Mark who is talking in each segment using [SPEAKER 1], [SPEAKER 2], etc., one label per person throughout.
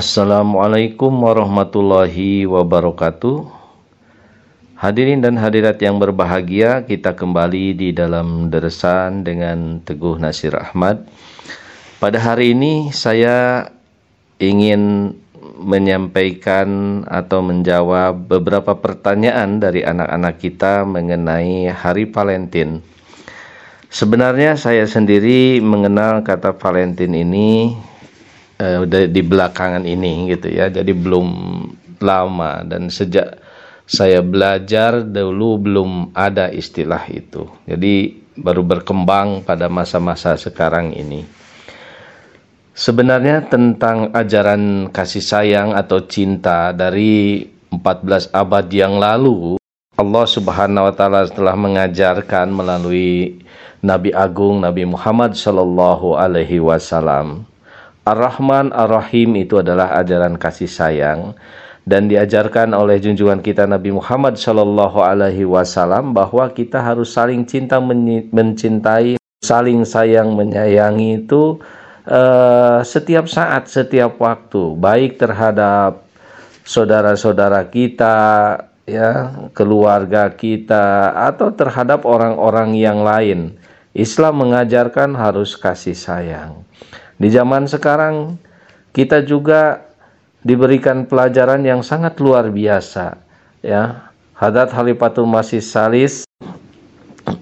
[SPEAKER 1] Assalamualaikum warahmatullahi wabarakatuh. Hadirin dan hadirat yang berbahagia, kita kembali di dalam deresan dengan Teguh Nasir Ahmad. Pada hari ini saya ingin menyampaikan atau menjawab beberapa pertanyaan dari anak-anak kita mengenai Hari Valentine. Sebenarnya saya sendiri mengenal kata Valentine ini uh, di belakangan ini gitu ya. Jadi belum lama dan sejak saya belajar dulu belum ada istilah itu. Jadi baru berkembang pada masa-masa sekarang ini. Sebenarnya tentang ajaran kasih sayang atau cinta dari 14 abad yang lalu, Allah Subhanahu wa taala telah mengajarkan melalui Nabi Agung Nabi Muhammad sallallahu alaihi wasallam. Ar-Rahman Ar-Rahim itu adalah ajaran kasih sayang dan diajarkan oleh junjungan kita Nabi Muhammad sallallahu alaihi wasallam bahwa kita harus saling cinta mencintai, saling sayang menyayangi itu uh, setiap saat, setiap waktu, baik terhadap saudara-saudara kita, ya, keluarga kita atau terhadap orang-orang yang lain. Islam mengajarkan harus kasih sayang. Di zaman sekarang kita juga diberikan pelajaran yang sangat luar biasa, ya. Hadat Halifatul Masih Salis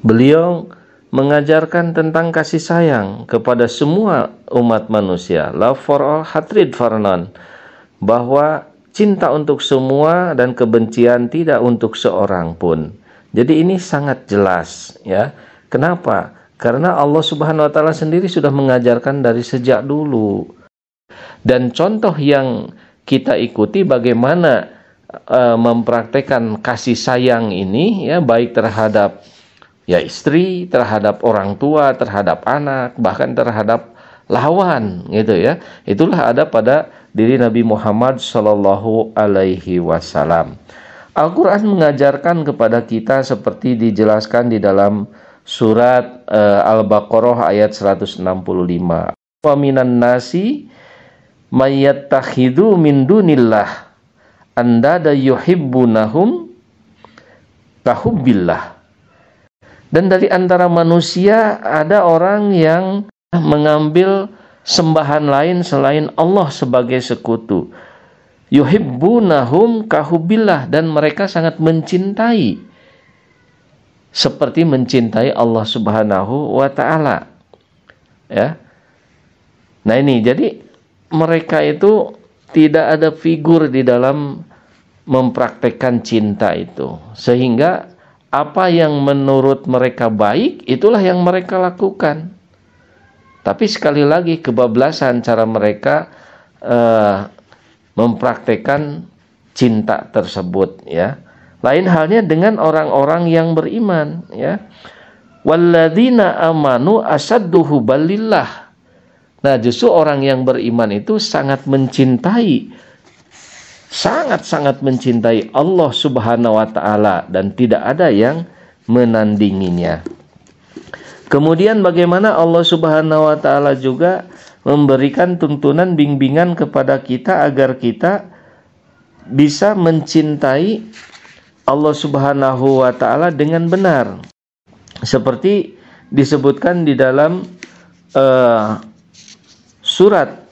[SPEAKER 1] beliau mengajarkan tentang kasih sayang kepada semua umat manusia. Love for all, hatred for none. Bahwa cinta untuk semua dan kebencian tidak untuk seorang pun. Jadi ini sangat jelas ya. Kenapa? Karena Allah Subhanahu wa taala sendiri sudah mengajarkan dari sejak dulu. Dan contoh yang kita ikuti bagaimana uh, mempraktekkan kasih sayang ini ya baik terhadap ya istri, terhadap orang tua, terhadap anak, bahkan terhadap lawan gitu ya. Itulah ada pada diri Nabi Muhammad Shallallahu alaihi wasallam. Al-Qur'an mengajarkan kepada kita seperti dijelaskan di dalam surat uh, Al-Baqarah ayat 165. Wa minan nasi mayyattakhidhu min dunillah andada yuhibbunahum kahubbillah dan dari antara manusia ada orang yang mengambil sembahan lain selain Allah sebagai sekutu. Yuhibbunahum kahubillah dan mereka sangat mencintai seperti mencintai Allah Subhanahu wa taala. Ya. Nah ini jadi mereka itu tidak ada figur di dalam mempraktekkan cinta itu sehingga apa yang menurut mereka baik, itulah yang mereka lakukan. Tapi sekali lagi kebablasan cara mereka uh, mempraktekkan cinta tersebut ya. Lain halnya dengan orang-orang yang beriman ya. Walladzina amanu asadduhu balillah. Nah, justru orang yang beriman itu sangat mencintai sangat-sangat mencintai Allah Subhanahu wa taala dan tidak ada yang menandinginya. Kemudian bagaimana Allah Subhanahu wa taala juga memberikan tuntunan bimbingan kepada kita agar kita bisa mencintai Allah Subhanahu wa taala dengan benar. Seperti disebutkan di dalam uh, surat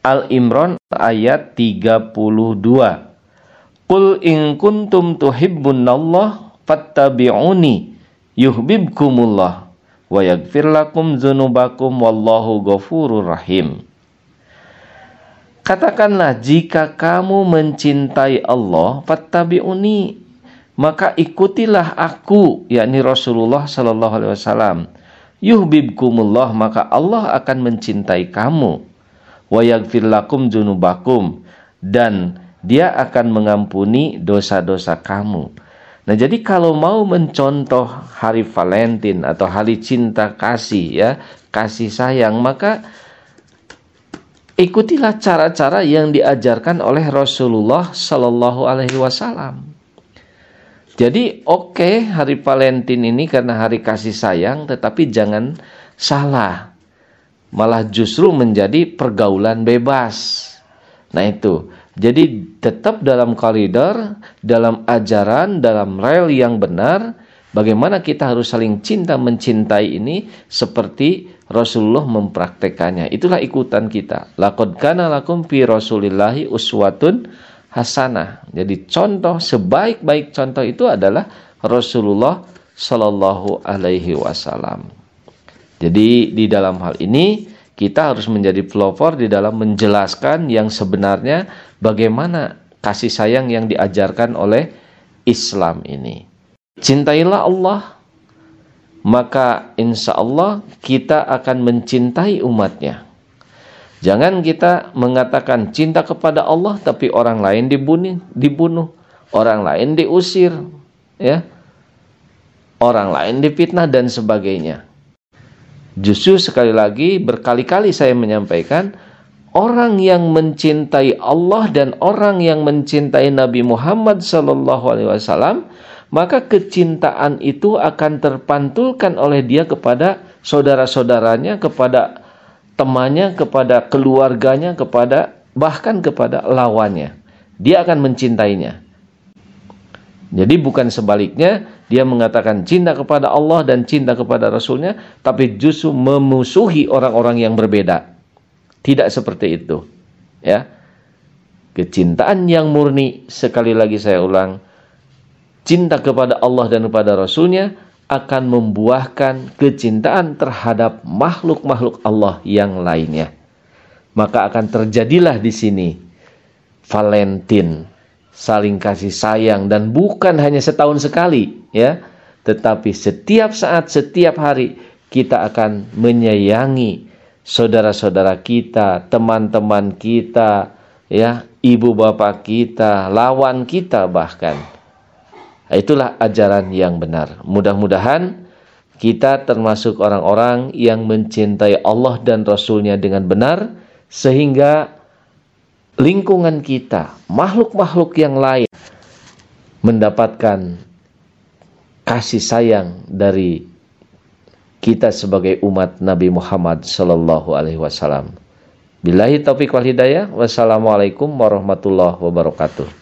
[SPEAKER 1] Al-Imran ayat 32. Qul in kuntum tuhibbunallah fattabi'uni yuhibbukumullah wa yaghfir lakum dzunubakum wallahu ghafurur rahim. Katakanlah jika kamu mencintai Allah fattabi'uni maka ikutilah aku yakni Rasulullah sallallahu alaihi wasallam yuhibbukumullah maka Allah akan mencintai kamu wa yaghfir lakum junubakum dan dia akan mengampuni dosa-dosa kamu. Nah, jadi kalau mau mencontoh hari Valentine atau hari cinta kasih ya, kasih sayang, maka ikutilah cara-cara yang diajarkan oleh Rasulullah Shallallahu alaihi wasallam. Jadi oke okay, hari Valentine ini karena hari kasih sayang, tetapi jangan salah malah justru menjadi pergaulan bebas. Nah itu, jadi tetap dalam koridor, dalam ajaran, dalam rel yang benar, bagaimana kita harus saling cinta mencintai ini seperti Rasulullah mempraktekannya. Itulah ikutan kita. Laqad kana lakum fi Rasulillahi uswatun hasanah. Jadi contoh sebaik-baik contoh itu adalah Rasulullah Shallallahu alaihi wasallam. Jadi di dalam hal ini kita harus menjadi pelopor di dalam menjelaskan yang sebenarnya bagaimana kasih sayang yang diajarkan oleh Islam ini. Cintailah Allah, maka insya Allah kita akan mencintai umatnya. Jangan kita mengatakan cinta kepada Allah tapi orang lain dibunuh, dibunuh, orang lain diusir, ya, orang lain dipitnah dan sebagainya. Justru sekali lagi berkali-kali saya menyampaikan orang yang mencintai Allah dan orang yang mencintai Nabi Muhammad sallallahu alaihi wasallam maka kecintaan itu akan terpantulkan oleh dia kepada saudara-saudaranya, kepada temannya, kepada keluarganya, kepada bahkan kepada lawannya. Dia akan mencintainya. Jadi bukan sebaliknya dia mengatakan cinta kepada Allah dan cinta kepada Rasulnya, tapi justru memusuhi orang-orang yang berbeda. Tidak seperti itu. Ya. Kecintaan yang murni, sekali lagi saya ulang, cinta kepada Allah dan kepada Rasulnya akan membuahkan kecintaan terhadap makhluk-makhluk Allah yang lainnya. Maka akan terjadilah di sini Valentine saling kasih sayang dan bukan hanya setahun sekali ya tetapi setiap saat setiap hari kita akan menyayangi saudara-saudara kita teman-teman kita ya ibu bapak kita lawan kita bahkan itulah ajaran yang benar mudah-mudahan kita termasuk orang-orang yang mencintai Allah dan Rasulnya dengan benar sehingga lingkungan kita, makhluk-makhluk yang lain mendapatkan kasih sayang dari kita sebagai umat Nabi Muhammad sallallahu alaihi wasallam. Billahi taufik wal hidayah. Wassalamualaikum warahmatullahi wabarakatuh.